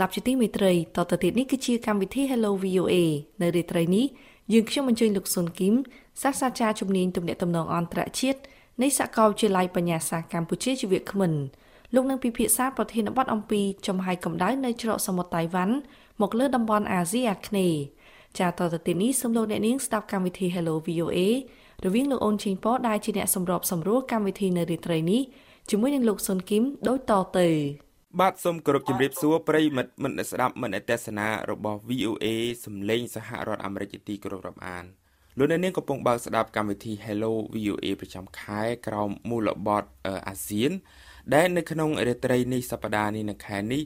លោកអ្នកស្ដាប់ជាទីមេត្រីតទៅទៀតនេះគឺជាកម្មវិធី Hello VOA នៅរាត្រីនេះយើងខ្ញុំអញ្ជើញលោកសុនគីមសាស្ត្រាចារ្យជំនាញទំនាក់ទំនងអន្តរជាតិនៃសាកលវិទ្យាល័យបញ្ញាសាស្ត្រកម្ពុជាជាវាគ្មិនលោកនឹងពិភាក្សាប្រធានបទអំពីចំហាយកម្ដៅនៅច្រកសមុទ្រតៃវ៉ាន់មកលើតំបន់អាស៊ីអាគ្នេយ៍ចាតទៅទីនេះសូមលោកអ្នកនាងស្ដាប់កម្មវិធី Hello VOA រវាងលោកអូនឈិងប៉ដែលជាអ្នកសម្របសម្រួលកម្មវិធីនៅរាត្រីនេះជាមួយនឹងលោកសុនគីមដូចតទៅ បាទសូមគោរពជំរាបសួរប្រិយមិត្តមិត្តស្ដាប់មិត្តទស្សនារបស់ VOA សំឡេងសហរដ្ឋអាមេរិកជាទីគោរពរាប់អានលោកអ្នកនាងកំពុងបើកស្ដាប់កម្មវិធី Hello VOA ប្រចាំខែក្រោមមូលបតអាស៊ាន ដែលនៅក្នុងរាត្រីនេះសប្តាហ៍នេះនៅខែនេះ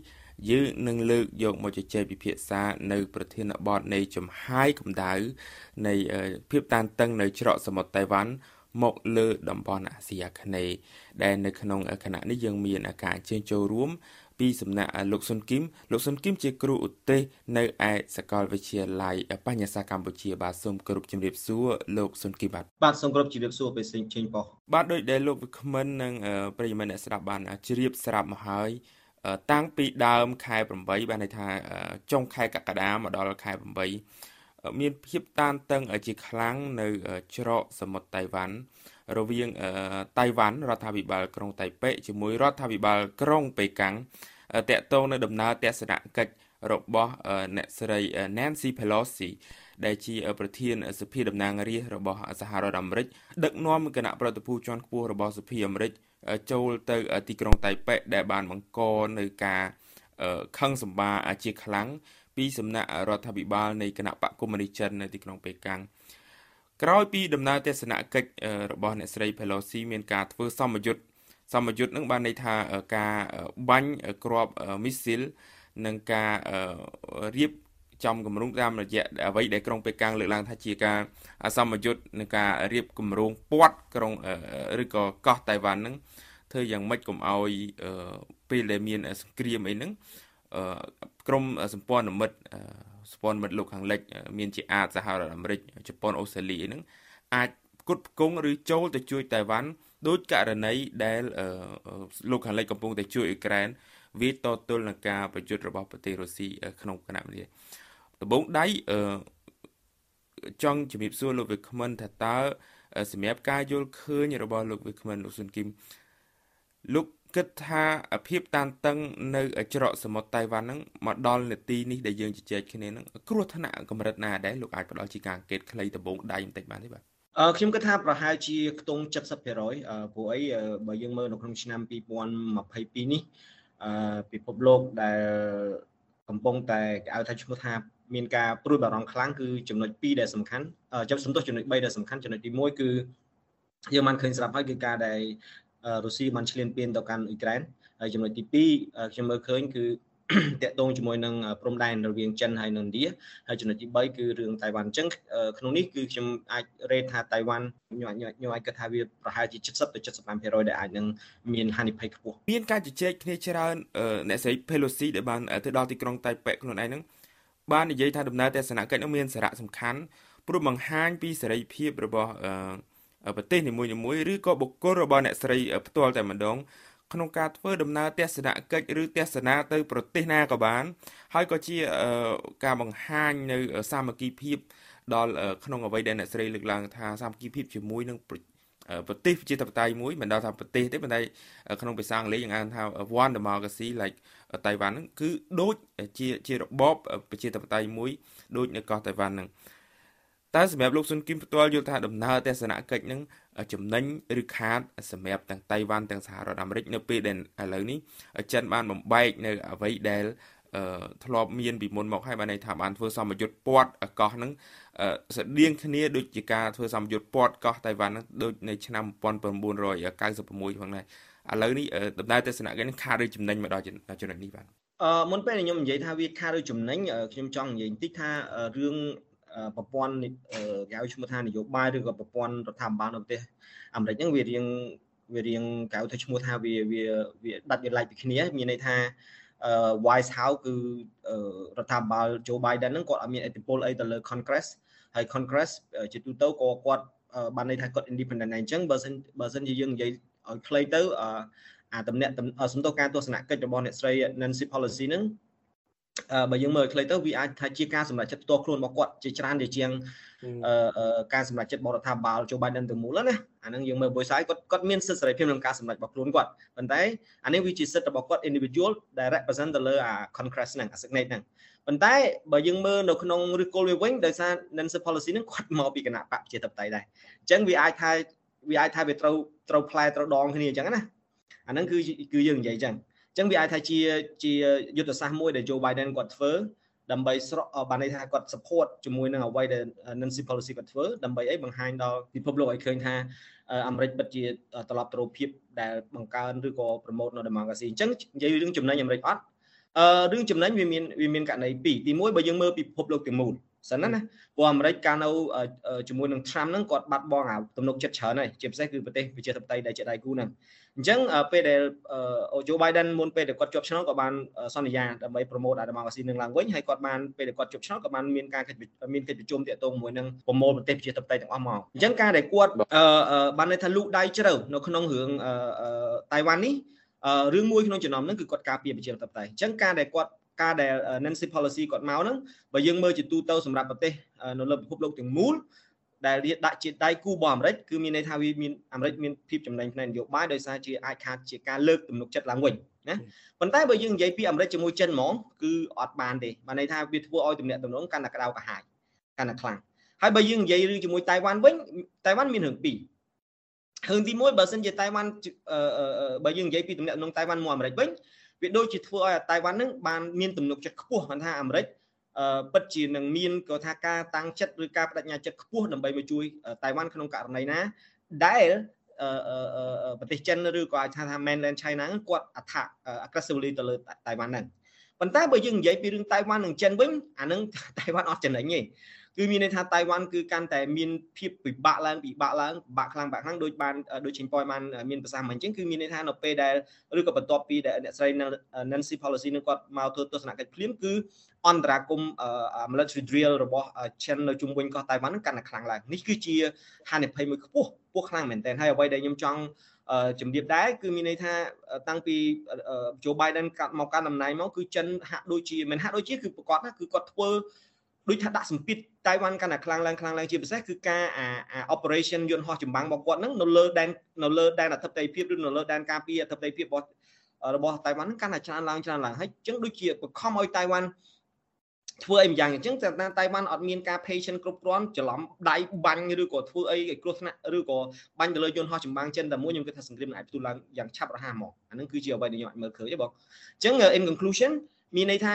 យើងនឹងលើកយកមកជជែកពិភាក្សានៅ ប្រធានបទនៃចំហាយកម្ដៅនៃភាពតានតឹងនៅច្រកសមុទ្រតៃវ៉ាន់ មកលើតំបន់អាស៊ីអាគ្នេយ៍ដែលនៅក្នុងគណៈនេះយើងមានការអញ្ជើញចូលរួមពីសំណាក់លោកសុនគឹមលោកសុនគឹមជាគ្រូឧទ្ទេសនៅឯសាកលវិទ្យាល័យបញ្ញាសាកម្ពុជាបាទសូមគោរពជំរាបសួរលោកសុនគឹមបាទបាទសូមគោរពជំរាបសួរពេលសេងចេញបោះបាទដោយដែលលោកវិក្មិននិងប្រិយមិត្តអ្នកស្ដាប់បានជ្រាបស្រាប់មកហើយតាំងពីដើមខែ8បានន័យថាចុងខែកក្កដាមកដល់ខែ8 មានភាពតានតឹងជាខ្លាំងនៅច្រកសមុទ្រតៃវ៉ាន់រវាងតៃវ៉ាន់រដ្ឋាភិបាលក្រុងតៃប៉េជាមួយរដ្ឋាភិបាលក្រុងប៉េកាំងតកតងនៅដំណើរទស្សនកិច្ចរបស់អ្នកស្រី Nancy Pelosi ដែលជាប្រធានសភាតំណាងរាស្ត្ររបស់សហរដ្ឋអាមេរិកដឹកនាំគណៈប្រតិភូជាន់ខ្ពស់របស់សភាអាមេរិកចូលទៅទីក្រុងតៃប៉េដែលបានបង្កនៅការខឹងសម្បាជាខ្លាំង ពីសំណាក់រដ្ឋាភិបាលនៃគណៈបកកុម្មុយនីសចិននៅទីក្រុងប៉េកាំងក្រោយពីដំណើរទស្សនកិច្ចរបស់អ្នកស្រី Pelosi មានការធ្វើសមយុទ្ធសមយុទ្ធនឹងបានន័យថាការបាញ់គ្រាប់មីស៊ីលនិងការរៀបចំគម្រោងតាមរយៈអ្វីដែលក្រុងប៉េកាំងលើកឡើងថាជាការសមយុទ្ធនឹងការរៀបគម្រោងពាត់ក្រុងឬក៏កោះតៃវ៉ាន់នឹងធ្វើយ៉ាងម៉េចកុំឲ្យពេលដែលមានសង្គ្រាមអីហ្នឹង ក្រមសម្ព័ន្ធមិត្តសម្ព័ន្ធមិត្តលោកខាងលិច មានជាអាចសហរដ្ឋអាមេរិកជប៉ុនអូស្ត្រាលីហ្នឹងអាចគុតគង់ឬចូលទៅជួយតៃវ៉ាន់ដោយករណីដែលលោកខាងលិចកំពុងតែជួយអ៊ុយក្រែនវាតទល់នឹងការប្រយុទ្ធរបស់ប្រទេសរុស្ស៊ីក្នុងគណៈនេះដំបងដៃចង់ជំរាបសួរលោកវិក្មិនថាតើសម្រាប់ការយល់ឃើញរបស់លោកវិក្មិនលោកស៊ុនគីមលោក គិតថាភាពតានតឹងនៅច្រកសមុទ្រតៃវ៉ាន់ហ្នឹងមកដល់នាទីនេះដែលយើងជជែកគ្នាហ្នឹងគ្រោះថ្នាក់កម្រិតណាដែរលោកអាចផ្ដល់ជាការអង្កេតខ្លីដំបូងដៃបន្តិចបានទេបាទអឺខ្ញុំគិតថាប្រហែលជាខ្ទង់70%ព្រោះអីបើយើងមើលនៅក្នុងឆ្នាំ2022នេះអឺពិភពលោកដែលកំពុងតែគេហៅថាឈ្មោះថាមានការព្រួយបារម្ភខ្លាំងគឺចំណុច2ដែលសំខាន់ចាប់សំទោសចំណុច3ដែលសំខាន់ចំណុចទី1គឺយើងបានឃើញស្រាប់ហើយគឺការដែល រុស្ស៊ីបានឈ្លានពានទៅកាន់អ៊ុយក្រែនហើយចំណុចទី2ខ្ញុំមើលឃើញគឺតកតងជាមួយនឹងព្រំដែនរវាងចិនហើយនិងឥណ្ឌាហើយចំណុចទី3គឺរឿងតៃវ៉ាន់អញ្ចឹងក្នុងនេះគឺខ្ញុំអាចរេតថាតៃវ៉ាន់ខ្ញុំខ្ញុំអាចគិតថាវាប្រហែលជា70ទៅ75%ដែលអាចនឹងមានហានិភ័យខ្ពស់មានការជជែកគ្នាច្រើនអ្នកស្រី Pelosi ដែលបានទៅដល់ទីក្រុងតៃប៉េខ្លួនឯងហ្នឹងបាននិយាយថាដំណើរទស្សនកិច្ចនោះមានសារៈសំខាន់ព្រោះបង្ហាញពីសេរីភាពរបស់ ប្រទេសនីមួយៗឬក៏បុគ្គលរបស់អ្នកស្រីផ្ទាល់តែម្ដងក្នុងការធ្វើដំណើរទស្សនកិច្ចឬទស្សនាទៅប្រទេសណាក៏បាន ហើយក៏ជាការបង្ហាញនៅសាមគ្គីភាពដល់ក្នុងអ្វីដែលអ្នកស្រីលើកឡើងថាសាមគ្គីភាពជាមួយនឹងប្រទេសប្រជាធិបតេយ្យមួយមិនដល់ថាប្រទេសទេប៉ុន្តែក្នុងភាសាអង់គ្លេសយើងហៅថា one democracy like តៃវ៉ាន់ហ្នឹងគឺដូចជាជារបបប្រជាធិបតេយ្យមួយដូចនៅកោះតៃវ៉ាន់ហ្នឹង តែសម្រាប់លោកស៊ុនគីមផ្ទាល់យល់ថាដំណើរទស្សនកិច្ចហ្នឹងចំណេញឬខាតសម្រាប់ទាំងតៃវ៉ាន់ទាំងសហរដ្ឋអាមេរិកនៅពេលដែលឥឡូវនេះចិនបានបំបែកនៅអ្វីដែលធ្លាប់មានពីមុនមកហើយបានន័យថាបានធ្វើសម្ពយុទ្ធពាត់កោះហ្នឹងស្តៀងគ្នាដូចជាការធ្វើសម្ពយុទ្ធពាត់កោះតៃវ៉ាន់ហ្នឹងដូចនៅឆ្នាំ1996ផងដែរឥឡូវនេះដំណើរទស្សនកិច្ចនេះខាតឬចំណេញមកដល់ចំណុចនេះបាទអឺមុនពេលខ្ញុំនិយាយថាវាខាតឬចំណេញខ្ញុំចង់និយាយបន្តិចថារឿង ប្រព័ន្ធគេហៅឈ្មោះថានយោបាយឬក៏ប្រព័ន្ធរដ្ឋាភិបាលនៅប្រទេសអាមេរិកហ្នឹងវារៀងវារៀងកៅទៅឈ្មោះថាវាវាវាដាច់វាឡែកពីគ្នាមានន័យថា White House គឺរដ្ឋាភិបាល Joe Biden ហ្នឹងគាត់អត់មានឥទ្ធិពលអីទៅលើ Congress ហើយ Congress ជាទូទៅក៏គាត់បានន័យថាគាត់ independent អញ្ចឹងបើសិនបើសិនជាយើងនិយាយឲ្យខ្លីទៅអាតំណាក់សំដៅការទស្សនកិច្ចរបស់អ្នកស្រី Nancy Pelosi ហ្នឹង បើយើងមើលខ្លីទៅវាអាចថាជាការសម្រេចចិត្តផ្ទាល់ខ្លួនរបស់គាត់ជាច្រើនជាជាងអឺការសម្រេចចិត្តរបស់រដ្ឋាភិបាល Joe Biden ទៅមូលណាអាហ្នឹងយើងមើល both side គាត់គាត់មានសិទ្ធិសេរីភាពក្នុងការសម្រេចរបស់ខ្លួនគាត់ប៉ុន្តែអានេះវាជាសិទ្ធិរបស់គាត់ individual ដែល represent ទៅលើអា Congress ហ្នឹងអា Senate ហ្នឹងប៉ុន្តែបើយើងមើលនៅក្នុងឬគល់វាវិញដោយសារ Nancy policy ហ្នឹងគាត់មកពីគណៈបកប្រជាធិបតេយ្យដែរអញ្ចឹងវាអាចថាវាអាចថាវាត្រូវត្រូវផ្លែត្រូវដងគ្នាអញ្ចឹងណាអាហ្នឹងគឺគឺយើងនិយាយអញ្ចឹងអញ្ចឹងវាអាចថាជាជាយុទ្ធសាស្ត្រមួយដែល Joe Biden គាត់ធ្វើដើម្បីស្រកបានន័យថាគាត់ support ជាមួយនឹងអ្វីដែល Nancy Pelosi គាត់ធ្វើដើម្បីអីបង្ហាញដល់ពិភពលោកឲ្យឃើញថាអាមេរិកពិតជាត្រឡប់ទៅរកភាពដែលបង្កើនឬក៏ promote នៅ democracy អញ្ចឹងនិយាយរឿងចំណេញអាមេរិកអត់អឺរឿងចំណេញវាមានវាមានករណីពីរទីមួយបើយើងមើលពិភពលោកទាំងមូលសិនណាណាព្រោះអាមេរិកកាលនៅជាមួយនឹង Trump ហ្នឹងគាត់បាត់បង់អាទំនុកចិត្តច្រើនហើយជាពិសេសគឺប្រទេសប្រជាធិបតេយ្យដែលជាដៃគូហ្នឹង អញ្ចឹងពេលដែលអូជូ Biden មុនពេលដែលគាត់ជាប់ឆ្នោតក៏បានសន្យាដើម្បីប្រម៉ូទអា democracy នឹងឡើងវិញហើយគាត់បានពេលដែលគាត់ជាប់ឆ្នោតក៏បានមានការមានកិច្ចប្រជុំទាក់ទងជាមួយនឹងប្រមូលប្រទេសប្រជាធិបតេយ្យទាំងអស់មកអញ្ចឹងការដែលគាត់បានន័យថាលូកដៃជ្រៅនៅក្នុងរឿងតៃវ៉ាន់នេះរឿងមួយក្នុងចំណោមហ្នឹងគឺគាត់ការពារប្រជាធិបតេយ្យអញ្ចឹងការដែលគាត់ការដែល Nancy policy គាត់មកហ្នឹងបើយើងមើលជាទូទៅសម្រាប់ប្រទេសនៅលើពិភពលោកទាំងមូល ដែលវាដាក់ជាដៃគូរបស់អាមេរិកគឺមានន័យថាវាមានអាមេរិកមានភាពចំណេញផ្នែកនយោបាយដោយសារជាអាចខាតជាការលើកទំនុកចិត្តឡើងវិញណាប៉ុន្តែបើយើងនិយាយពីអាមេរិកជាមួយចិនហ្មងគឺអត់បានទេបានន័យថាវាធ្វើឲ្យទំនាក់ទំនងកាន់តែក្តៅក្រហាយកាន់តែខ្លាំងហើយបើយើងនិយាយរឿងជាមួយតៃវ៉ាន់វិញតៃវ៉ាន់មានរឿងពីររឿងទី1បើសិនជាតៃវ៉ាន់បើយើងនិយាយពីទំនាក់ទំនងតៃវ៉ាន់មកអាមេរិកវិញវាដូចជាធ្វើឲ្យតៃវ៉ាន់នឹងបានមានទំនុកចិត្តខ្ពស់គាត់ថាអាមេរិក ពិតជានឹងមានក៏ថាការតាំងចិត្តឬការបដិញ្ញាចិត្តខ្ពស់ដើម្បីមកជួយតៃវ៉ាន់ក្នុងករណីណាដែលប្រទេសចិនឬក៏អាចថាថា mainland China គាត់ attack aggressively ទៅលើតៃវ៉ាន់ហ្នឹងប៉ុន្តែបើយើងនិយាយពីរឿងតៃវ៉ាន់និងចិនវិញអានឹងតៃវ៉ាន់អត់ចំណេញទេ គឺមានន័យថាតៃវ៉ាន់គឺកាន់តែមានភាពពិបាកឡើងពិបាកឡើងពិបាកខ្លាំងបាក់ខ្លាំងដូចបានដូចចេញប៉យបានមានប្រសាសន៍មិញអញ្ចឹងគឺមានន័យថានៅពេលដែលឬក៏បន្ទាប់ពីដែលអ្នកស្រី Nancy Pelosi នឹងគាត់មកធ្វើទស្សនកិច្ចភ្លាមគឺអន្តរាគម military drill របស់ Chen នៅជុំវិញកោះតៃវ៉ាន់កាន់តែខ្លាំងឡើងនេះគឺជាហានិភ័យមួយខ្ពស់ខ្ពស់ខ្លាំងមែនទែនហើយអ្វីដែលខ្ញុំចង់ជំរាបដែរគឺមានន័យថាតាំងពី Joe Biden កាត់មកកាន់តំណែងមកគឺចិនហាក់ដូចជាមិនហាក់ដូចជាគឺប្រកាសណាគឺគាត់ធ្វើដូចថាដាក់សម្ពាធ តៃវ៉ាន់កាន់តែខ្លាំងឡើងខ្លាំងឡើងជាពិសេសគឺការអា operation យន្តហោះចម្បាំងរបស់គាត់ហ្នឹងនៅលើដែននៅលើដែនអធិបតេយ្យភាពឬនៅលើដែនការពារអធិបតេយ្យភាពរបស់របស់តៃវ៉ាន់ហ្នឹងកាន់តែច្រើនឡើងច្រើនឡើងហើយអញ្ចឹងដូចជាបង្ខំឲ្យតៃវ៉ាន់ធ្វើអីម្យ៉ាងអញ្ចឹងតែតៃវ៉ាន់អត់មានការ patient គ្រប់គ្រាន់ច្រឡំដៃបាញ់ឬក៏ធ្វើអីឲ្យគ្រោះថ្នាក់ឬក៏បាញ់ទៅលើយន្តហោះចម្បាំងចិនតែមួយខ្ញុំគិតថាសង្គ្រាមអាចផ្ទុះឡើងយ៉ាងឆាប់រហ័សហ្មងអានឹងគឺជាអ្វីដែលខ្ញុំអាចមើលឃើញទេបងអញ្ចឹង in conclusion មានន័យថា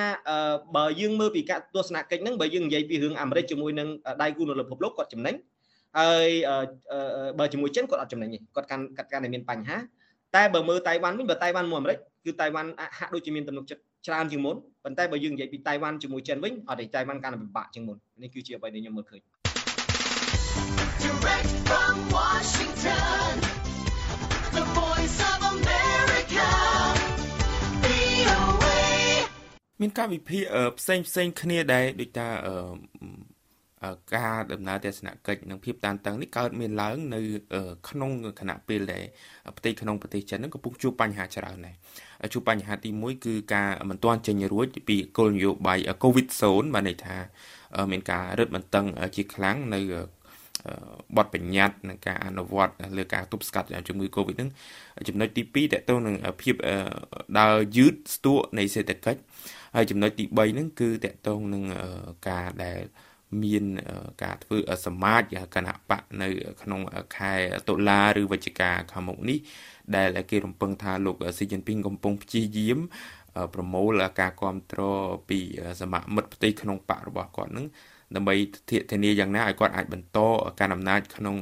បើយើងមើលពីការទស្សនកិច្ចហ្នឹងបើយើងនិយាយពីរឿងអាមេរិកជាមួយនឹងដៃគូនៅលើពិភពលោកគាត់ចំណេញហើយបើជាមួយចិនគាត់អត់ចំណេញទេគាត់កាន់កាត់កាន់តែមានបញ្ហាតែបើមើលតៃវ៉ាន់វិញបើតៃវ៉ាន់មួយអាមេរិកគឺតៃវ៉ាន់ហាក់ដូចជាមានទំនុកចិត្តច្រើនជាងមុនប៉ុន្តែបើយើងនិយាយពីតៃវ៉ាន់ជាមួយចិនវិញអត់ទេតៃវ៉ាន់កាន់តែពិបាកជាងមុននេះគឺជាអ្វីដែលខ្ញុំមើលឃើញ Direct from Washington The Voice of មានការវិភាគផ្សេងផ្សេងគ្នាដែរដូចថាការដំណើរទស្សនកិច្ចនិងភាពតានតឹងនេះកើតមានឡើងនៅក្នុងគណៈពេលដែលប្រទេសក្នុងប្រទេសចិននឹងកំពុងជួបបញ្ហាច្រើនដែរជួបបញ្ហាទី1គឺការមិនទាន់ចេញរួចពីគោលនយោបាយ COVID zone បានន័យថាមានការរឹតបន្តឹងជាខ្លាំងនៅបទបញ្ញត្តិនិងការអនុវត្តលើការទប់ស្កាត់ជំងឺ Covid ហ្នឹងចំណុចទី2តកតងនឹងភាពដើរយឺតស្ទួកនៃសេដ្ឋកិច្ច ហើយចំណុចទី3ហ្នឹងគឺតកតងនឹងការដែលមានការធ្វើសមាជគណៈបកនៅ ក្នុងខែតុលាឬវិច្ឆិកាខាងមុខនេះដែលគេរំពឹងថាលោកស៊ីជីនពីងកំពុងព្យាយាមប្រមូលការគ្រប់គ្រងពីសមាមិត្តផ្ទៃក្នុងបករបស់គាត់នឹងដើម្បីធានាយ៉ាងណាឲ្យគាត់អាចបន្តការអំណាចក្នុង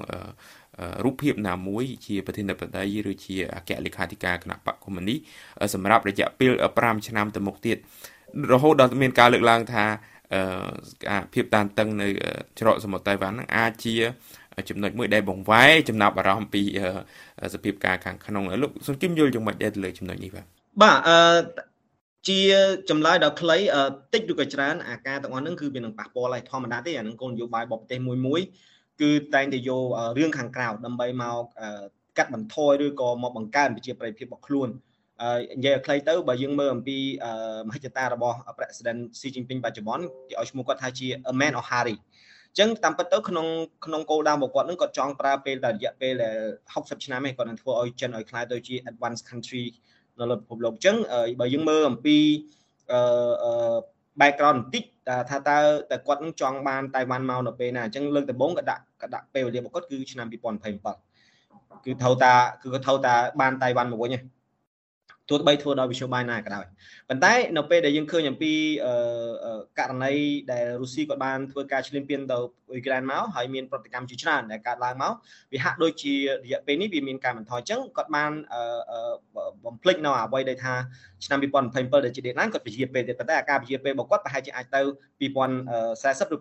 រូបភាពណាមួយជាប្រធានាធិបតីឬជាអគ្គលេខាធិការគណៈបកកុម្មុយនីសម្រាប់រយៈពេល5ឆ្នាំទៅមុខទៀត រហូតដល់មានការលើកឡើងថាការភាពតានតឹងនៅច្រកសមុទ្រតៃវ៉ាន់នឹងអាចជាចំណុចមួយដែលបង្វែរចំណាប់អារម្មណ៍ពីសភាពការខាងក្នុងលោកសុនគឹមយល់យ៉ាងម៉េចដែរទៅលើចំណុចនេះបាទបាទអឺជាចម្លើយដល់ខ្លីតិចឬក៏ច្រើនអាការទាំងអស់ហ្នឹងគឺវានឹងប៉ះពាល់ហើយធម្មតាទេអានឹងគោលនយោបាយរបស់ប្រទេសមួយមួយគឺតែងតែយករឿងខាងក្រៅដើម្បីមកកាត់បន្ថយឬក៏មកបង្កើនប្រជាប្រិយភាពរបស់ខ្លួន និយាយឲ្យខ្លីទៅបើយើងមើលអំពីមហិច្ឆតារបស់ President Xi Jinping បច្ចុប្បន្នគេឲ្យឈ្មោះគាត់ថាជា a man of Harry ចឹងតាមពិតទៅក្នុងក្នុងគោលដៅរបស់គាត់នឹងគាត់ចង់ប្រើពេលតែរយៈពេល60ឆ្នាំឯងគាត់នឹងធ្វើឲ្យចិនឲ្យខ្លាយទៅជា advanced country នៅលើពិភពលោកចឹងបើយើងមើលអំពីអឺ background បន្តិចថាតើតែគាត់នឹងចង់បានតៃវ៉ាន់មកនៅពេលណាអញ្ចឹងលើកដំបូងក៏ដាក់ក៏ដាក់ពេលវេលារបស់គាត់គឺឆ្នាំ2027គឺត្រូវតាគឺគាត់ត្រូវតាបានតៃវ៉ាន់មកវិញហ្នឹង ទោះបីធ្វើដោយវិទ្យុបាយណាក៏ដោយប៉ុន្តែនៅពេលដែលយើងឃើញអំពីករណីដែលរុស្ស៊ីគាត់បានធ្វើការឈ្លានពានទៅអ៊ុយក្រែនមកហើយមានប្រតិកម្មជាច្រើនដែលកើតឡើងមកវាហាក់ដូចជារយៈពេលនេះវាមានការបន្ថយអញ្ចឹងគាត់បានបំភ្លេចនៅអ្វីដែលថាឆ្នាំ2027ដែលជា deadline គាត់ពជាពេលទៀតប៉ុន្តែអាការពជាពេលរបស់គាត់ប្រហែលជាអាចទៅ2040ឬ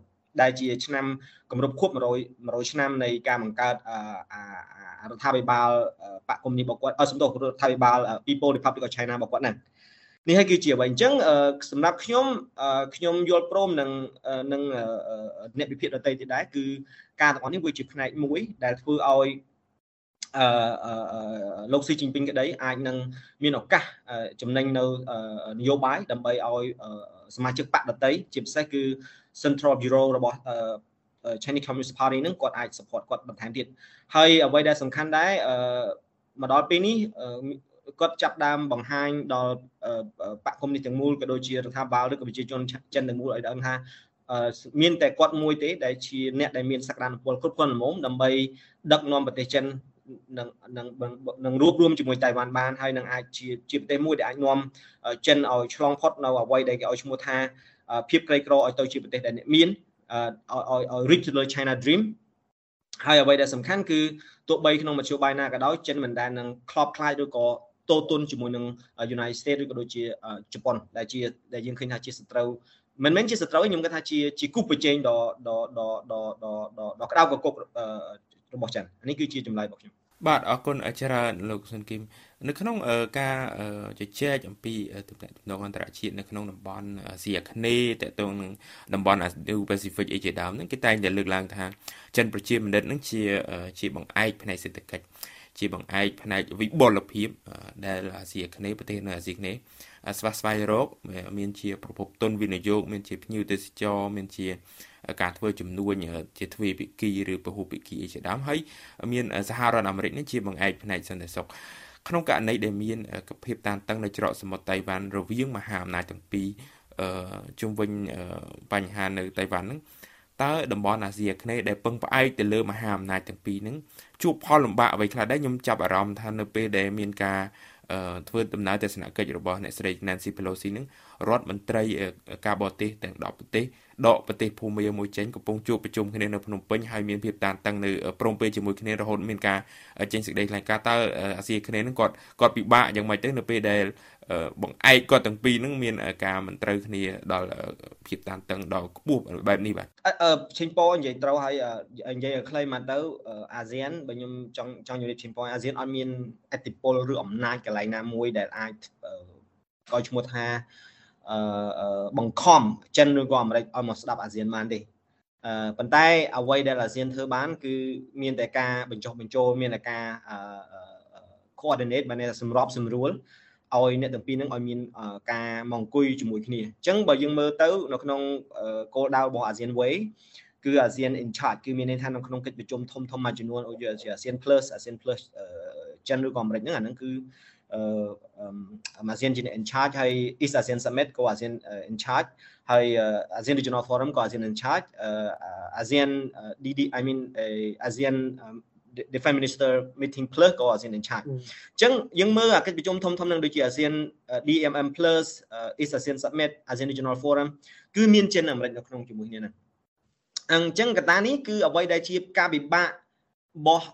2049 ដែលជាឆ្នាំគម្រប់ខួប100 100ឆ្នាំនៃការបង្កើតរដ្ឋាភិបាលបកគុំនេះរបស់គាត់អសំដៅរដ្ឋាភិបាល People Republic of China របស់គាត់ណានេះហើយគឺជាអ្វីអញ្ចឹងសម្រាប់ខ្ញុំខ្ញុំយល់ព្រមនឹងនឹងអ្នកវិភាគដទៃទៀតដែរគឺការទាំងអស់នេះវាជាផ្នែកមួយដែលធ្វើឲ្យ អឺលោកស៊ីជីងពីងក្តីអាចនឹងមានឱកាសចំណេញនៅនយោបាយដើម្បីឲ្យសមាជិកបកដតីជាពិសេសគឺ Central Bureau របស់ Chinese Communist Party នឹងគាត់អាច support គាត់បន្ថែមទៀតហើយអ្វីដែលសំខាន់ដែរមកដល់ពេលនេះគាត់ចាប់ដើមបង្ហាញដល់បកគុំនេះទាំងមូលក៏ដូចជារដ្ឋាភិបាលឬក៏ប្រជាជនចិនទាំងមូលឲ្យដឹងថាមានតែគាត់មួយទេដែលជាអ្នកដែលមានសក្តានុពលគ្រប់គ្រាន់ល្មមដើម្បីដឹកនាំប្រទេសចិន នឹងនឹងនឹងរួបរวมជាមួយតៃវ៉ាន់បានហើយនឹងអាចជាជាប្រទេសមួយដែលអាចនាំចិនឲ្យឆ្លងផុតនៅអ្វីដែលគេឲ្យឈ្មោះថាភាពក្រីក្រឲ្យទៅជាប្រទេសដែលអ្នកមានឲ្យឲ្យ reach ទៅលើ China Dream ហើយអ្វីដែលសំខាន់គឺទោះបីក្នុងមធ្យោបាយណាក៏ដោយចិនមិនដែលនឹងខ្លោបខ្លាចឬក៏តូទុនជាមួយនឹង United States ឬក៏ដូចជាជប៉ុនដែលជាដែលយើងឃើញថាជាសត្រូវមិនមែនជាសត្រូវខ្ញុំគិតថាជាជាគូប្រជែងដ៏ដ៏ដ៏ដ៏ដ៏ក្តៅកគុក របស់ចិននេះគឺជាចម្លើយរបស់ខ្ញុំបាទអរគុណច្រើនលោកសុនគីមនៅក្នុងការជជែកអំពីទំនាក់ទំនងអន្តរជាតិនៅក្នុងតំបន់អាស៊ីអាគ្នេយ៍តកតងនឹងតំបន់ Indo-Pacific អីជាដើមហ្នឹងគេតែងតែលើកឡើងថាចិនប្រជាមានិតហ្នឹងជាជាបង្អែកផ្នែកសេដ្ឋកិច្ចជាបង្អែកផ្នែកវិបុលភាពដែលអាស៊ីអាគ្នេយ៍ប្រទេសនៅអាស៊ីអាគ្នេយ៍ស្វះស្វែងរកមានជាប្រភពទុនវិនិយោគមានជាភ្ញៀវទេសចរមានជា ការធ្វើចំនួនជាទ្វេភាគីឬពហុភាគីជាដើមហើយមានសហរដ្ឋអាមេរិកនេះជាបង្អែកផ្នែកសន្តិសុខក្នុងករណីដែលមានភាពតានតឹងនៅច្រកសមុទ្រតៃវ៉ាន់រវាងមហាអំណាចទាំងពីរអឺជុំវិញបញ្ហានៅតៃវ៉ាន់ហ្នឹងតើតំបន់អាស៊ីអាគ្នេយ៍ដែលពឹងផ្អែកទៅលើមហាអំណាចទាំងពីរហ្នឹងជួបផលលំបាកអ្វីខ្លះដែរខ្ញុំចាប់អារម្មណ៍ថានៅពេលដែលមានការ ធ្វើដំណើរទស្សនកិច្ចរបស់អ្នកស្រី Nancy Pelosi នឹងរដ្ឋមន្ត្រីការបរទេសទាំង10ប្រទេសដកប្រទេសភូមាមួយចេញកំពុងជួបប្រជុំគ្នានៅភ្នំពេញហើយមានភាពតានតឹងនៅព្រមព្រៀងជាមួយគ្នារហូតមានការចេញសេចក្តីថ្លែងការណ៍តើអាស៊ីគ្នានឹងគាត់គាត់ពិបាកយ៉ាងម៉េចទៅនៅពេលដែល បង្អែកគាត់ទាំងពីរនឹងមានការមិនត្រូវគ្នាដល់ភាពតានតឹងដល់ខ្ពស់បែបនេះបាទអឺឈិញប៉និយាយត្រូវហើយនិយាយឲ្យខ្លីមកទៅអាស៊ានបើខ្ញុំចង់ចង់ជម្រាបឈិញប៉អាស៊ានអត់មានអធិបុលឬអំណាចកន្លែងណាមួយដែលអាចកោឈ្មោះថាអឺបង្ខំចិនឬក៏អាមេរិកឲ្យមកស្ដាប់អាស៊ានបានទេអឺប៉ុន្តែអ្វីដែលអាស៊ានធ្វើបាន គឺមានតែការបញ្ចុះបញ្ចូលមានតែការ coordinate បានសម្របសម្រួល ឲ្យអ្នកទាំងពីរនឹងឲ្យមានការមកអង្គុយជាមួយគ្នាអញ្ចឹងបើយើងមើលទៅនៅក្នុងគោលដៅរបស់ ASEAN Way គឺ ASEAN in charge គឺមានន័យថានៅក្នុងកិច្ចប្រជុំធំធំមួយចំនួនដូចជា ASEAN Plus ASEAN Plus ចិនឬក៏អាមេរិកហ្នឹងអាហ្នឹងគឺអឺអាស៊ានជា in charge ហើយ East ASEAN Summit ក៏ ASEAN in charge ហើយ ASEAN Regional Forum ក៏ ASEAN in charge ASEAN DD I mean ASEAN Defense Minister Meeting Plus ក៏ ASEAN in charge អញ្ចឹងយើងមើលអាកិច្ចប្រជុំធំធំនឹងដូចជា ASEAN DMM Plus East ASEAN Summit ASEAN Regional Forum គឺមានចិនអាមេរិកនៅក្នុងជាមួយគ្នាហ្នឹងអញ្ចឹងកត្តានេះគឺអ្វីដែលជាការពិបាករបស់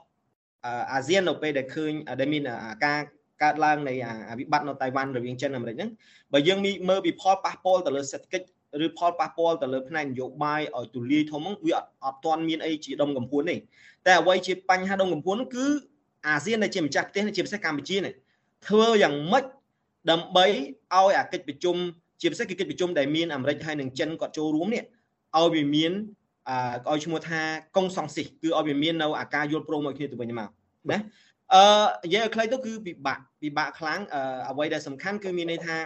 អាស៊ាននៅពេលដែលឃើញដែលមានការកើតឡើងនៃវិបត្តិនៅតៃវ៉ាន់រវាងចិនអាមេរិកហ្នឹងបើយើងមើលពីផលប៉ះពាល់ទៅលើសេដ្ឋកិច្ច ឬផលប៉ះពាល់ទៅលើផ្នែកនយោបាយឲ្យទូលាយធំហ្នឹងវាអត់អត់ទាន់មានអីជាដុំកំភួនទេតែអ្វីជាបញ្ហាដុំកំភួនគឺអាស៊ានដែលជាម្ចាស់ប្រទេសជាពិសេសកម្ពុជានេះធ្វើយ៉ាងម៉េចដើម្បីឲ្យអាកិច្ចប្រជុំជាពិសេសគឺកិច្ចប្រជុំដែលមានអាមេរិកហើយនិងចិនគាត់ចូលរួមនេះឲ្យវាមានអឲ្យឈ្មោះថាកុងសង្ស៊ីសគឺឲ្យវាមាននៅអាការយល់ព្រមមួយគ្នាទៅវិញមកណាអឺនិយាយឲ្យខ្លីទៅគឺពិបាកពិបាកខ្លាំងអឺអ្វីដែលសំខាន់គឺមានន័យថា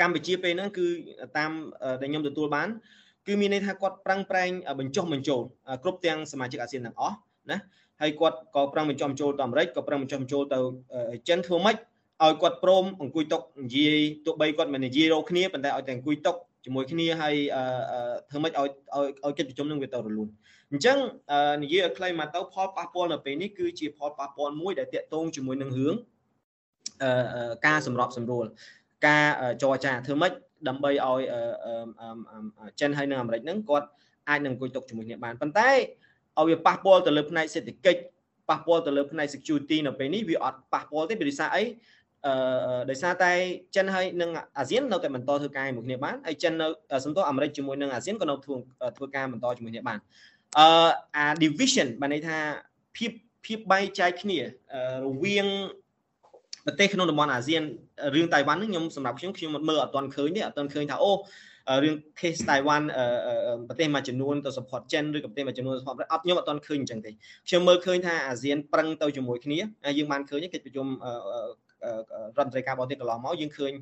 កម្ពុជាពេលហ្នឹងគឺតាមដែលខ្ញុំទទួលបានគឺមានន័យថាគាត់ប្រឹងប្រែងបញ្ចុះបញ្ចូលគ្រប់ទាំងសមាជិកអាស៊ានទាំងអស់ណាហើយគាត់ក៏ប្រឹងបញ្ចុះបញ្ចូលទៅអាមេរិកក៏ប្រឹងបញ្ចុះបញ្ចូលទៅចិនធ្វើម៉េចឲ្យគាត់ព្រមអង្គុយតុនិយាយទោះបីគាត់មិននិយាយរកគ្នាប៉ុន្តែឲ្យតែអង្គុយតុជាមួយគ្នាហើយធ្វើម៉េចឲ្យឲ្យកិច្ចប្រជុំនឹងវាទៅរលូនអញ្ចឹងនិយាយឲ្យខ្លីមកទៅផលប៉ះពាល់នៅពេលនេះគឺជាផលប៉ះពាល់មួយដែលតាក់ទងជាមួយនឹងរឿងការសម្របសម្រួល ការចរចាធ្វើម៉េចដើម្បីឲ្យចិនហើយនិងអាមេរិកហ្នឹងគាត់អាចនឹងអង្គុយតុជាមួយគ្នាបានប៉ុន្តែឲ្យវាប៉ះពាល់ទៅលើផ្នែកសេដ្ឋកិច្ចប៉ះពាល់ទៅលើផ្នែក security នៅពេលនេះវាអត់ប៉ះពាល់ទេពីសារអីអឺដោយសារតែចិនហើយនិងអាស៊ាននៅតែបន្តធ្វើការជាមួយគ្នាបានហើយចិននៅសំទោសអាមេរិកជាមួយនឹងអាស៊ានក៏នៅធ្វើធ្វើការបន្តជាមួយគ្នាបានអឺអា division បានន័យថាភាពភាពបែងចែកគ្នារវាង ប្រទេសក្នុងតំបន់អាស៊ានរឿងតៃវ៉ាន់ហ្នឹងខ្ញុំសម្រាប់ខ្ញុំខ្ញុំមើលអត់ទាន់ឃើញទេអត់ទាន់ឃើញថាអូរឿង case តៃវ៉ាន់ប្រទេសមួយចំនួនទៅ support ចិនឬក៏ប្រទេសមួយចំនួន support អត់ខ្ញុំអត់ទាន់ឃើញអញ្ចឹងទេខ្ញុំមើលឃើញថាអាស៊ានប្រឹងទៅជាមួយគ្នាយើងបានឃើញកិច្ចប្រជុំរដ្ឋមន្ត្រីការបរទេសកន្លងមកយើងឃើញ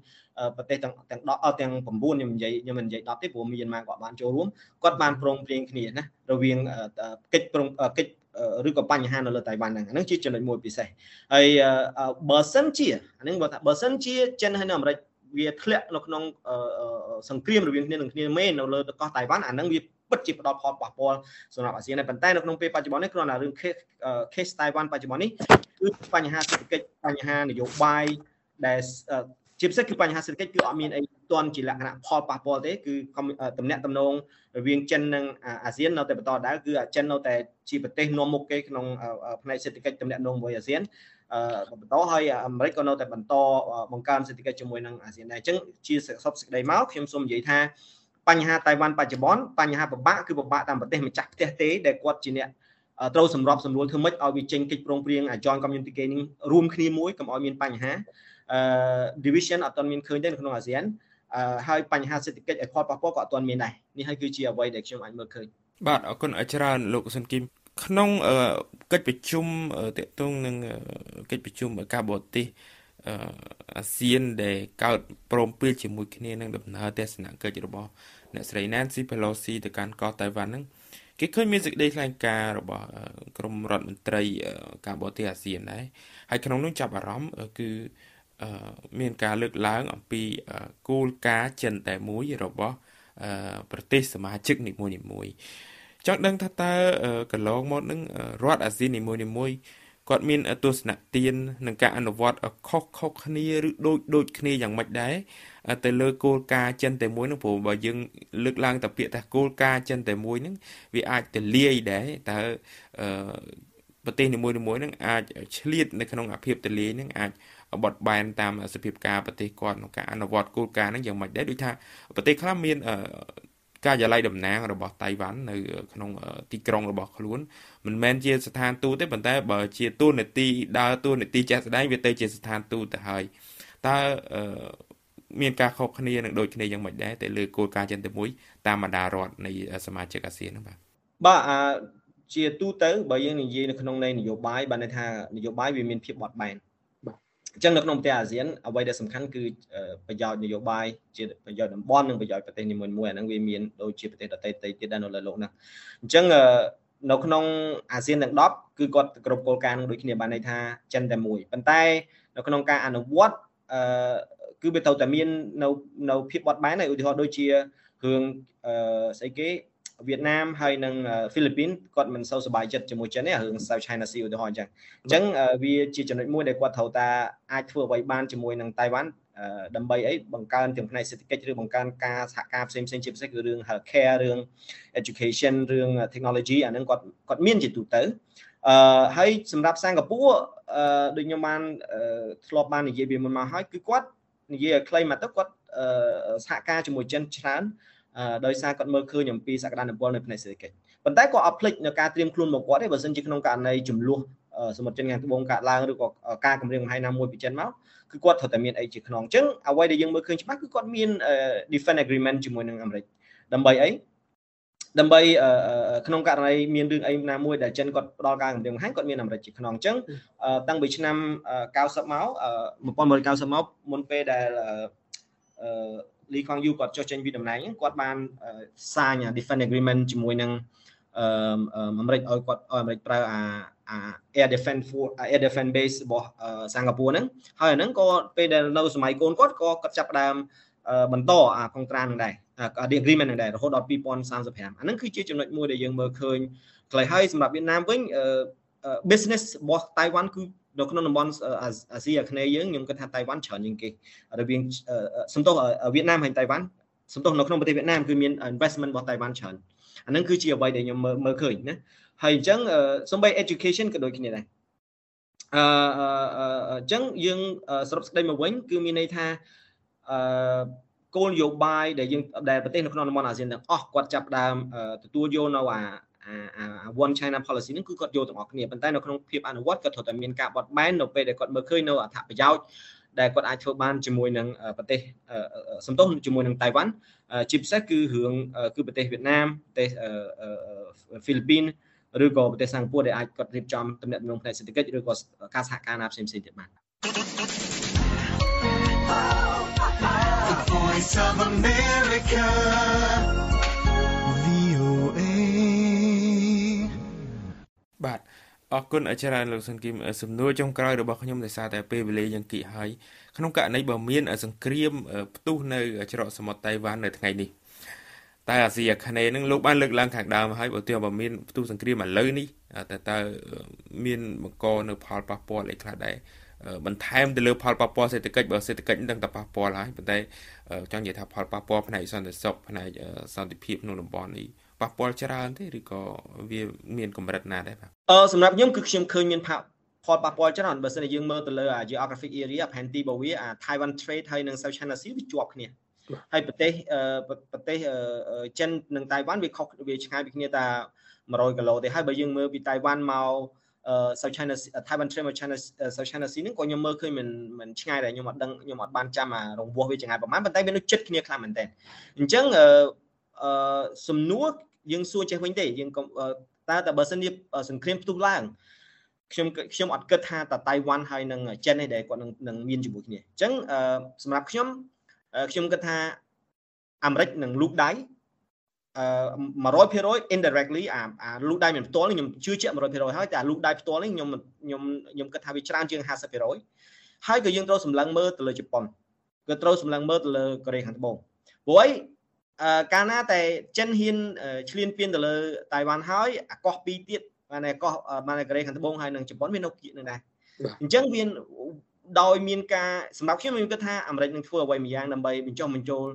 ប្រទេសទាំងទាំង10ទាំង9ខ្ញុំនិយាយខ្ញុំមិននិយាយ10ទេព្រោះមានមកគាត់បានចូលរួមគាត់បានប្រងព្រៀងគ្នាណារវាងកិច្ចប្រងកិច្ច ឬក៏បញ្ហានៅលើតៃវ៉ាន់ហ្នឹងហ្នឹងជាចំណុចមួយពិសេសហើយបើសិនជាអាហ្នឹងបើថាបើសិនជាចិនហើយនៅអាមេរិកវាធ្លាក់នៅក្នុងសង្គ្រាមរវាងគ្នានឹងគ្នាមែននៅលើកោះតៃវ៉ាន់អាហ្នឹងវាពិតជាផ្ដល់ផលប៉ះពាល់សម្រាប់អាស៊ានដែរប៉ុន្តែនៅក្នុងពេលបច្ចុប្បន្ននេះគ្រាន់តែរឿង case តៃវ៉ាន់បច្ចុប្បន្ននេះគឺបញ្ហាសេដ្ឋកិច្ចបញ្ហានយោបាយដែលជាពិសេសគឺបញ្ហាសេដ្ឋកិច្ចគឺអត់មានអីទាន់ជាលក្ខណៈផលប៉ះពាល់ទេគឺតំណាក់តំណងរវាងចិននិងអាស៊ាននៅតែបន្តដដែលគឺចិននៅតែជាប្រទេសនាំមុខគេក្នុងផ្នែកសេដ្ឋកិច្ចតំណាក់តំណងមួយអាស៊ានបន្តហើយអាមេរិកក៏នៅតែបន្តបង្កើនសេដ្ឋកិច្ចជាមួយនឹងអាស៊ានដែរអញ្ចឹងជាសពសេចក្តីមកខ្ញុំសូមនិយាយថាបញ្ហាតៃវ៉ាន់បច្ចុប្បន្នបញ្ហាពិបាកគឺពិបាកតាមប្រទេសម្ចាស់ផ្ទះទេដែលគាត់ជាអ្នកត្រូវសម្របសម្រួលធ្វើម៉េចឲ្យវាចេញកិច្ចព្រមព្រៀង Joint Community Gaining រួមគ្នាមួយកុំឲ្យមានបញ្ហាអឺ division អត់ទាន់មានឃើញទេនៅក្នុងអាស៊ានអឺ ហើយបញ្ហាសេដ្ឋកិច្ចឲ្យផលប៉ះពាល់ក៏អត់ទាន់មានដែរនេះហើយគឺជាអ្វីដែលខ្ញុំអាចមើលឃើញបាទអរគុណច្រើនលោកសុនគីមក្នុងកិច្ចប្រជុំតកតងនឹងកិច្ចប្រជុំការបរទេសអាស៊ានដែលកើតព្រមព្រៀងជាមួយគ្នានឹងដំណើរទស្សនកិច្ចរបស់អ្នកស្រី Nancy Pelosi ទៅកាន់កោះតៃវ៉ាន់ហ្នឹងគេឃើញមានសេចក្តីថ្លែងការណ៍របស់ក្រមរដ្ឋមន្ត្រីការបរទេសអាស៊ានដែរហើយក្នុងនោះចាប់អារម្មណ៍គឺ មានការលើកឡើងអំពីគោលការណ៍ចិនតែមួយរបស់ប្រទេសសមាជិកនីមួយៗចង់ដឹងថាតើកន្លងមកនឹងរដ្ឋអាស៊ាននីមួយៗគាត់មានទស្សនៈទាននឹងការអនុវត្តខុសខុសគ្នាឬដូចដូចគ្នាយ៉ាងម៉េចដែរទៅលើគោលការណ៍ចិនតែមួយនោះព្រោះបើយើងលើកឡើងតែពាក្យថាគោលការណ៍ចិនតែមួយហ្នឹងវាអាចទលាយដែរតើប្រទេសនីមួយៗហ្នឹងអាចឆ្លៀតនៅក្នុងអាភិបទលាយហ្នឹងអាចបត់បែនតាមសភាពការប្រទេសគាត់ក្នុងការអនុវត្តគោលការណ៍ហ្នឹងយ៉ាងម៉េចដែរដូចថាប្រទេសខ្លះមានការិយាល័យតំណាងរបស់តៃវ៉ាន់នៅក្នុងទីក្រុងរបស់ខ្លួនមិនមែនជាស្ថានទូតទេប៉ុន្តែបើជាទូនាទីដើរទូនាទីចាស់ស្ដែងវាទៅជាស្ថានទូតទៅហើយតើមានការខុសគ្នានឹងដូចគ្នាយ៉ាងម៉េចដែរតែលើគោលការណ៍ចិនតែមួយតាមបណ្ដារដ្ឋនៃសមាជិកអាស៊ានហ្នឹងបាទបាទអាជាទូទៅបើយើងនិយាយនៅក្នុងន័យនយោបាយបានន័យថានយោបាយវាមានភាពបត់បែនអញ្ចឹងនៅក្នុងប្រទេសអាស៊ានអ្វីដែលសំខាន់គឺប្រយោជន៍នយោបាយជាប្រយោជន៍តំបន់និងប្រយោជន៍ប្រទេសនីមួយៗអាហ្នឹងវាមានដូចជាប្រទេសដទៃៗទៀតដែរនៅលើលោកហ្នឹងអញ្ចឹងនៅក្នុងអាស៊ានទាំង10គឺគាត់គ្រប់គោលការណ៍នឹងដូចគ្នាបានន័យថាចិនតែមួយប៉ុន្តែនៅក្នុងការអនុវត្តអឺគឺវាត្រូវតែមាននៅនៅភាពបត់បែនហើយឧទាហរណ៍ដូចជារឿងអឺស្អីគេ វៀតណាមហើយនិងហ្វីលីពីនគាត់មិនសូវសប្បាយចិត្តជាមួយចិនទេរឿង South China Sea ឧទាហរណ៍អញ្ចឹងអញ្ចឹងវាជាចំណុចមួយដែលគាត់ត្រូវតាអាចធ្វើអ្វីបានជាមួយនឹងតៃវ៉ាន់ដើម្បីអីបង្កើនទាំងផ្នែកសេដ្ឋកិច្ចឬបង្កើនការសហការផ្សេងផ្សេងជាពិសេសគឺរឿង healthcare រឿង education រឿង technology អាហ្នឹងគាត់គាត់មានជាទូទៅអឺហើយសម្រាប់សិង្ហបុរីអឺដូចខ្ញុំបានធ្លាប់បាននិយាយពីមុនមកហើយគឺគាត់និយាយឲ្យខ្លីមកទៅគាត់សហការជាមួយចិនច្រើន ដោយសារគាត់មើលឃើញអំពីសក្តានុពលនៅផ្នែកសេដ្ឋកិច្ចប៉ុន្តែក៏អត់ភ្លេចនៅការត្រៀមខ្លួនរបស់គាត់ទេបើមិនជាក្នុងករណីចំនួនសមុទ្រចិនខាងត្បូងកើតឡើងឬក៏ការគម្រាមកំហែងណាមួយពីចិនមកគឺគាត់ត្រូវតែមានអីជាខ្នងអញ្ចឹងអ្វីដែលយើងមើលឃើញច្បាស់គឺគាត់មាន defense agreement ជាមួយនឹងអាមេរិកដើម្បីអីដើម្បីក្នុងករណីមានរឿងអីណាមួយដែលចិនគាត់ផ្ដល់ការគម្រាមកំហែងគាត់មានអាមេរិកជាខ្នងអញ្ចឹងតាំងពីឆ្នាំ90មក1990មកមុនពេលដែល លីខងយូគាត់ចុះចេញពីតំណែងគាត់បានសាញ defense agreement ជាមួយនឹងអឺអាមេរិកឲ្យគាត់ឲ្យអាមេរិកប្រើអាអា air defense force air defense base របស់សិង្ហបុរីហ្នឹងហើយអាហ្នឹងក៏ពេលដែលនៅសម័យកូនគាត់ក៏គាត់ចាប់ផ្ដើមបន្តអាកុងត្រានឹងដែរ agreement នឹងដែររហូតដល់2035អាហ្នឹងគឺជាចំណុចមួយដែលយើងមើលឃើញខ្លីហើយសម្រាប់វៀតណាមវិញ business របស់តៃវ៉ាន់គឺ នៅក្នុងតំបន់អាស៊ីអាគ្នេយ៍យើងខ្ញុំគិតថាតៃវ៉ាន់ច្រើនជាងគេរវាងសំទោសវៀតណាមហើយតៃវ៉ាន់សំទោសនៅក្នុងប្រទេសវៀតណាមគឺមាន investment របស់តៃវ៉ាន់ច្រើនអាហ្នឹងគឺជាអ្វីដែលខ្ញុំមើលមើលឃើញណាហើយអញ្ចឹងសំបី education ក៏ដូចគ្នាដែរអឺអញ្ចឹងយើងសរុបសេចក្តីមកវិញគឺមានន័យថាអឺគោលនយោបាយដែលយើងដែលប្រទេសនៅក្នុងតំបន់អាស៊ានទាំងអស់គាត់ចាប់ដើមទទួលយកនៅអាអា one China policy ហ្នឹងគឺគាត់យកទាំងអស់គ្នាប៉ុន្តែនៅក្នុងភាពអនុវត្តគាត់ត្រូវតែមានការបត់បែននៅពេលដែលគាត់មើលឃើញនៅអត្ថប្រយោជន៍ដែលគាត់អាចធ្វើបានជាមួយនឹងប្រទេសសំទោសជាមួយនឹងតៃវ៉ាន់ជាពិសេសគឺរឿងគឺប្រទេសវៀតណាមប្រទេសហ្វីលីពីនឬក៏ប្រទេសសិង្ហបុរីដែលអាចគាត់រៀបចំទំនាក់ទំនងផ្នែកសេដ្ឋកិច្ចឬក៏ការសហការណាផ្សេងៗទៀតបាន Voice of America VOA អរគុណអច្ចារ្យលោកសុនគីមសំណួរចុងក្រោយរបស់ខ្ញុំដោយសារតែពេលវេលាយើងគិតហើយក្នុងករណីបើមានសង្គ្រាមផ្ទុះនៅច្រកសមុទ្រតៃវ៉ាន់នៅថ្ងៃនេះតែអាស៊ីអាគ្នេយ៍នឹងលោកបានលើកឡើងខាងដើមហើយបើទោះបើមានផ្ទុះសង្គ្រាមឥឡូវនេះតែតើមានបង្កនៅផលប៉ះពាល់អីខ្លះដែរបន្ថែមទៅលើផលប៉ះពាល់សេដ្ឋកិច្ចបើសេដ្ឋកិច្ចនឹងតែប៉ះពាល់ហើយប៉ុន្តែចង់និយាយថាផលប៉ះពាល់ផ្នែកសន្តិសុខផ្នែកសន្តិភាពក្នុងតំបន់នេះ ប៉ះពាល់ច្រើនទេឬក៏វាមានកម្រិតណាដែរបាទអឺសម្រាប់ខ្ញុំគឺខ្ញុំឃើញមានផលផលប៉ះពាល់ច្រើនបើសិនជាយើងមើលទៅលើ geographic area ផែនទីរបស់វាអា Taiwan Strait ហើយនិង South China Sea វាជាប់គ្នាហើយប្រទេសប្រទេសចិននិងតៃវ៉ាន់វាខុសវាឆ្ងាយពីគ្នាតែ100គីឡូទេហើយបើយើងមើលពីតៃវ៉ាន់មក South China Taiwan Strait មក China South China Sea ហ្នឹងក៏ខ្ញុំមើលឃើញមិនមិនឆ្ងាយដែរខ្ញុំអត់ដឹងខ្ញុំអត់បានចាំអារង្វោះវាចង្អែតប្រហែលប៉ុន្តែវានៅជិតគ្នាខ្លាំងមែនតើអញ្ចឹង អឺសំណួរយើងសួរចេះវិញទេយើងតើតើបើសិនជាសង្គ្រាមផ្ទុះឡើងខ្ញុំខ្ញុំអត់គិតថាតតៃវ៉ាន់ហើយនឹងចិនទេដែលគាត់នឹងមានជាមួយគ្នាអញ្ចឹងសម្រាប់ខ្ញុំខ្ញុំគិតថាអាមេរិកនឹងលូកដៃអឺ100% indirectly អាអាលូកដៃមិនផ្ទាល់ខ្ញុំជឿជាក់100%ហើយតែអាលូកដៃផ្ទាល់នេះខ្ញុំខ្ញុំខ្ញុំគិតថាវាច្រើនជាង50%ហើយក៏យើងត្រូវសម្លឹងមើលទៅលើជប៉ុនក៏ត្រូវសម្លឹងមើលទៅលើកូរ៉េខាងត្បូងព្រោះអីអឺ កាលណាតែចិនហ៊ានឈ្លានពានទៅលើតៃវ៉ាន់ហើយអាកោះពីរទៀតបានអាកោះបានកូរ៉េខាងត្បូងហើយនិងជប៉ុនវានៅគៀកនឹងដែរអញ្ចឹងវាដោយមានការសម្រាប់ខ្ញុំខ្ញុំគិតថាអាមេរិកនឹងធ្វើអ្វីមួយយ៉ាងដើម្បីបញ្ចុះបញ្ចូល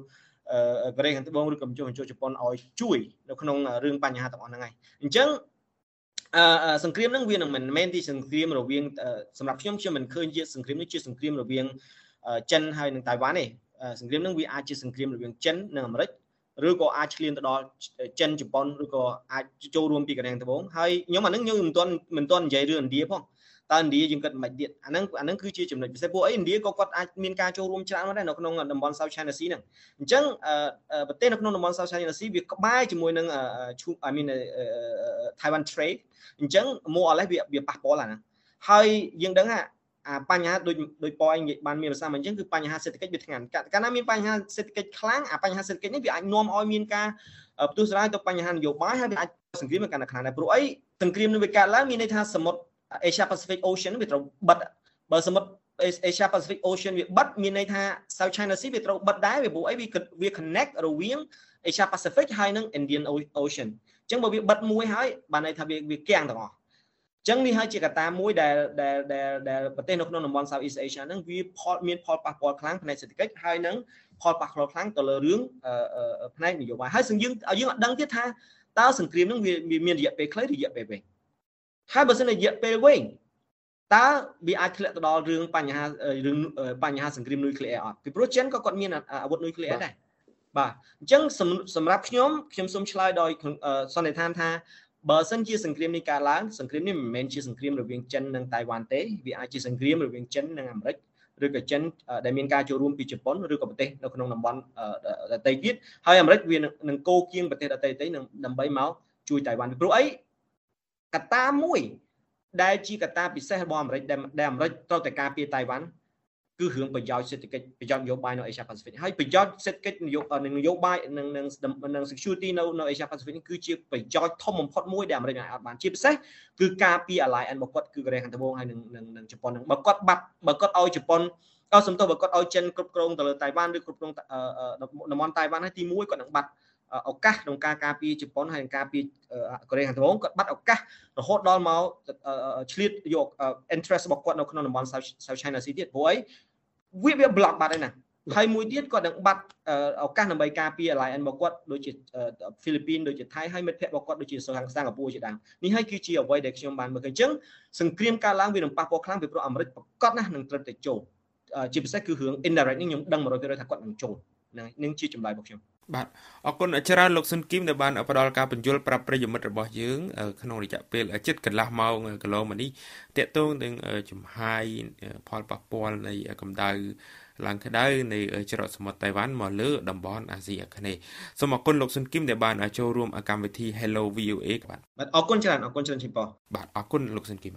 កូរ៉េខាងត្បូងឬក៏បញ្ចុះបញ្ចូលជប៉ុនឲ្យជួយនៅក្នុងរឿងបញ្ហាទាំងអស់ហ្នឹងហើយអញ្ចឹងអឺសង្គ្រាមហ្នឹងវានឹងមិនមែនទីសង្គ្រាមរវាងសម្រាប់ខ្ញុំខ្ញុំមិនឃើញជាសង្គ្រាមនេះជាសង្គ្រាមរវាងចិនហើយនិងតៃវ៉ាន់ទេសង្គ្រាមហ្នឹងវាអាចជាសង្គ្រាមរវាងចិននិងអាមេរិក ឬក៏អាចឆ្លៀនទៅដល់ចិនជប៉ុនឬក៏អាចចូលរួមពីកូរ៉េខាងត្បូងហើយខ្ញុំអានឹងខ្ញុំមិនទាន់មិនទាន់និយាយរឿងឥណ្ឌាផងតើឥណ្ឌាយើងគិតមិនទៀតអាហ្នឹងអាហ្នឹងគឺជាចំណុចពិសេសពួកអីឥណ្ឌាក៏គាត់អាចមានការចូលរួមច្រើនដែរនៅក្នុងតំបន់ South China Sea ហ្នឹងអញ្ចឹងប្រទេសនៅក្នុងតំបន់ South China Sea វាក្បែរជាមួយនឹង I mean Taiwan Strait អញ្ចឹង more or less វាវាប៉ះពាល់អាហ្នឹងហើយយើងដឹងថា អាបញ្ហាដូចដូចពអញបានមានប្រសាសន៍អញ្ចឹងគឺបញ្ហាសេដ្ឋកិច្ចវាធ្ងន់កាលណាមានបញ្ហាសេដ្ឋកិច្ចខ្លាំងអាបញ្ហាសេដ្ឋកិច្ចនេះវាអាចនាំឲ្យមានការផ្ទុះស្រាយទៅបញ្ហានយោបាយហើយវាអាចសង្គ្រាមកាន់តែខ្លាំងដែរព្រោះអីសង្គ្រាមនឹងវាកើតឡើងមានន័យថាសមុទ្រ Asia Pacific Ocean វាត្រូវបិទបើសមុទ្រ Asia Pacific Ocean វាបិទមានន័យថា South China Sea វាត្រូវបិទដែរវាព្រោះអីវាវា connect រវាង Asia Pacific ហើយនិង Indian Ocean អញ្ចឹងបើវាបិទមួយហើយបានន័យថាវាវាគាំងទាំងអស់ ចឹងនេះហើយជាកត្តាមួយដែលដែលដែលដែលប្រទេសនៅក្នុងតំបន់ Southeast Asia ហ្នឹងវាផលមានផលប៉ះពាល់ខ្លាំងផ្នែកសេដ្ឋកិច្ចហើយនឹងផលប៉ះពាល់ខ្លាំងទៅលើរឿងផ្នែកនយោបាយហើយយើងយើងអត់ដឹងទៀតថាតើសង្គ្រាមហ្នឹងវាមានរយៈពេលខ្លីរយៈពេលវែងហើយបើសិនរយៈពេលវែងតើវាអាចធ្លាក់ទៅដល់រឿងបញ្ហារឿងបញ្ហាសង្គ្រាមនុយក្លេអ៊ែរអត់ពីព្រោះចិនក៏គាត់មានអាវុធនុយក្លេអ៊ែរដែរបាទអញ្ចឹងសម្រាប់ខ្ញុំខ្ញុំសូមឆ្លើយដោយសន្និដ្ឋានថា បើសិនជាសង្គ្រាមនេះកើតឡើងសង្គ្រាមនេះមិនមែនជាសង្គ្រាមរវាងចិននិងតៃវ៉ាន់ទេវាអាចជាសង្គ្រាមរវាងចិននិងអាមេរិកឬក៏ចិនដែលមានការចូលរួមពីជប៉ុនឬក៏ប្រទេសនៅក្នុងតំបន់ដទៃទៀតហើយអាមេរិកវានឹងកោគៀងប្រទេសដទៃៗនឹងដើម្បីមកជួយតៃវ៉ាន់ពីព្រោះអីកត្តាមួយដែលជាកត្តាពិសេសរបស់អាមេរិកដែលអាមេរិកត្រូវតែការពារតៃវ៉ាន់ គឺរឿងប្រយោជន៍សេដ្ឋកិច្ចប្រយោជន៍នយោបាយនៅ Asia Pacific ហើយប្រយោជន៍សេដ្ឋកិច្ចនយោបាយនយោបាយនិងនិងនិង security នៅនៅ Asia Pacific នេះគឺជាប្រយោជន៍ធំបំផុតមួយដែលអាមេរិកអាចបានជាពិសេសគឺការពារ alliance របស់គាត់គឺកូរ៉េខាងត្បូងហើយនិងនិងជប៉ុននឹងបើគាត់បាត់បើគាត់ឲ្យជប៉ុនអត់សំទោសបើគាត់ឲ្យចិនគ្រប់គ្រងទៅលើតៃវ៉ាន់ឬគ្រប់គ្រងតំបន់តៃវ៉ាន់ហើយទី1គាត់នឹងបាត់ឱកាសក្នុងការការពារជប៉ុនហើយនឹងការពារកូរ៉េខាងត្បូងគាត់បាត់ឱកាសរហូតដល់មកឆ្លៀតយក interest របស់គាត់នៅក្នុងតំបន់ South China Sea ទៀតព្រោះអី វាវា block បាត់ហើយណាហើយមួយទៀតគាត់នឹងបាត់ឱកាសដើម្បីការពារ alliance របស់គាត់ដូចជាហ្វីលីពីនដូចជាថៃហើយមិត្តភ័ក្តិរបស់គាត់ដូចជាសិង្ហបុរីជាដើមនេះហើយគឺជាអ្វីដែលខ្ញុំបានមើលឃើញអញ្ចឹងសង្គ្រាមកើតឡើងវានឹងប៉ះពាល់ខ្លាំងពីព្រោះអាមេរិកប្រកាសណាស់នឹងត្រូវតែចូលជាពិសេសគឺរឿង indirect នេះខ្ញុំដឹង100%ថាគាត់នឹងចូលហ្នឹងនឹងជាចម្លើយរបស់ខ្ញុំ បាទអរគុណច្រើនលោកស៊ុនគីមដែលបានផ្ដល់ការបញ្យល់ប្រាប់ប្រិយមិត្តរបស់យើងក្នុងរយៈពេលជិតកន្លះម៉ោងកន្លងមកនេះតកតងនឹងចំហាយផលប៉ះពាល់នៃកម្ដៅឡើងក្តៅនៃច្រកសមុទ្រតៃវ៉ាន់មកលើតំបន់អាស៊ីអាគ្នេយ៍សូមអរគុណលោកស៊ុនគីមដែលបានចូលរួមកម្មវិធី Hello VOA បាទបាទអរគុណច្រើនអរគុណច្រើនជីប៉បាទអរគុណលោកស៊ុនគីម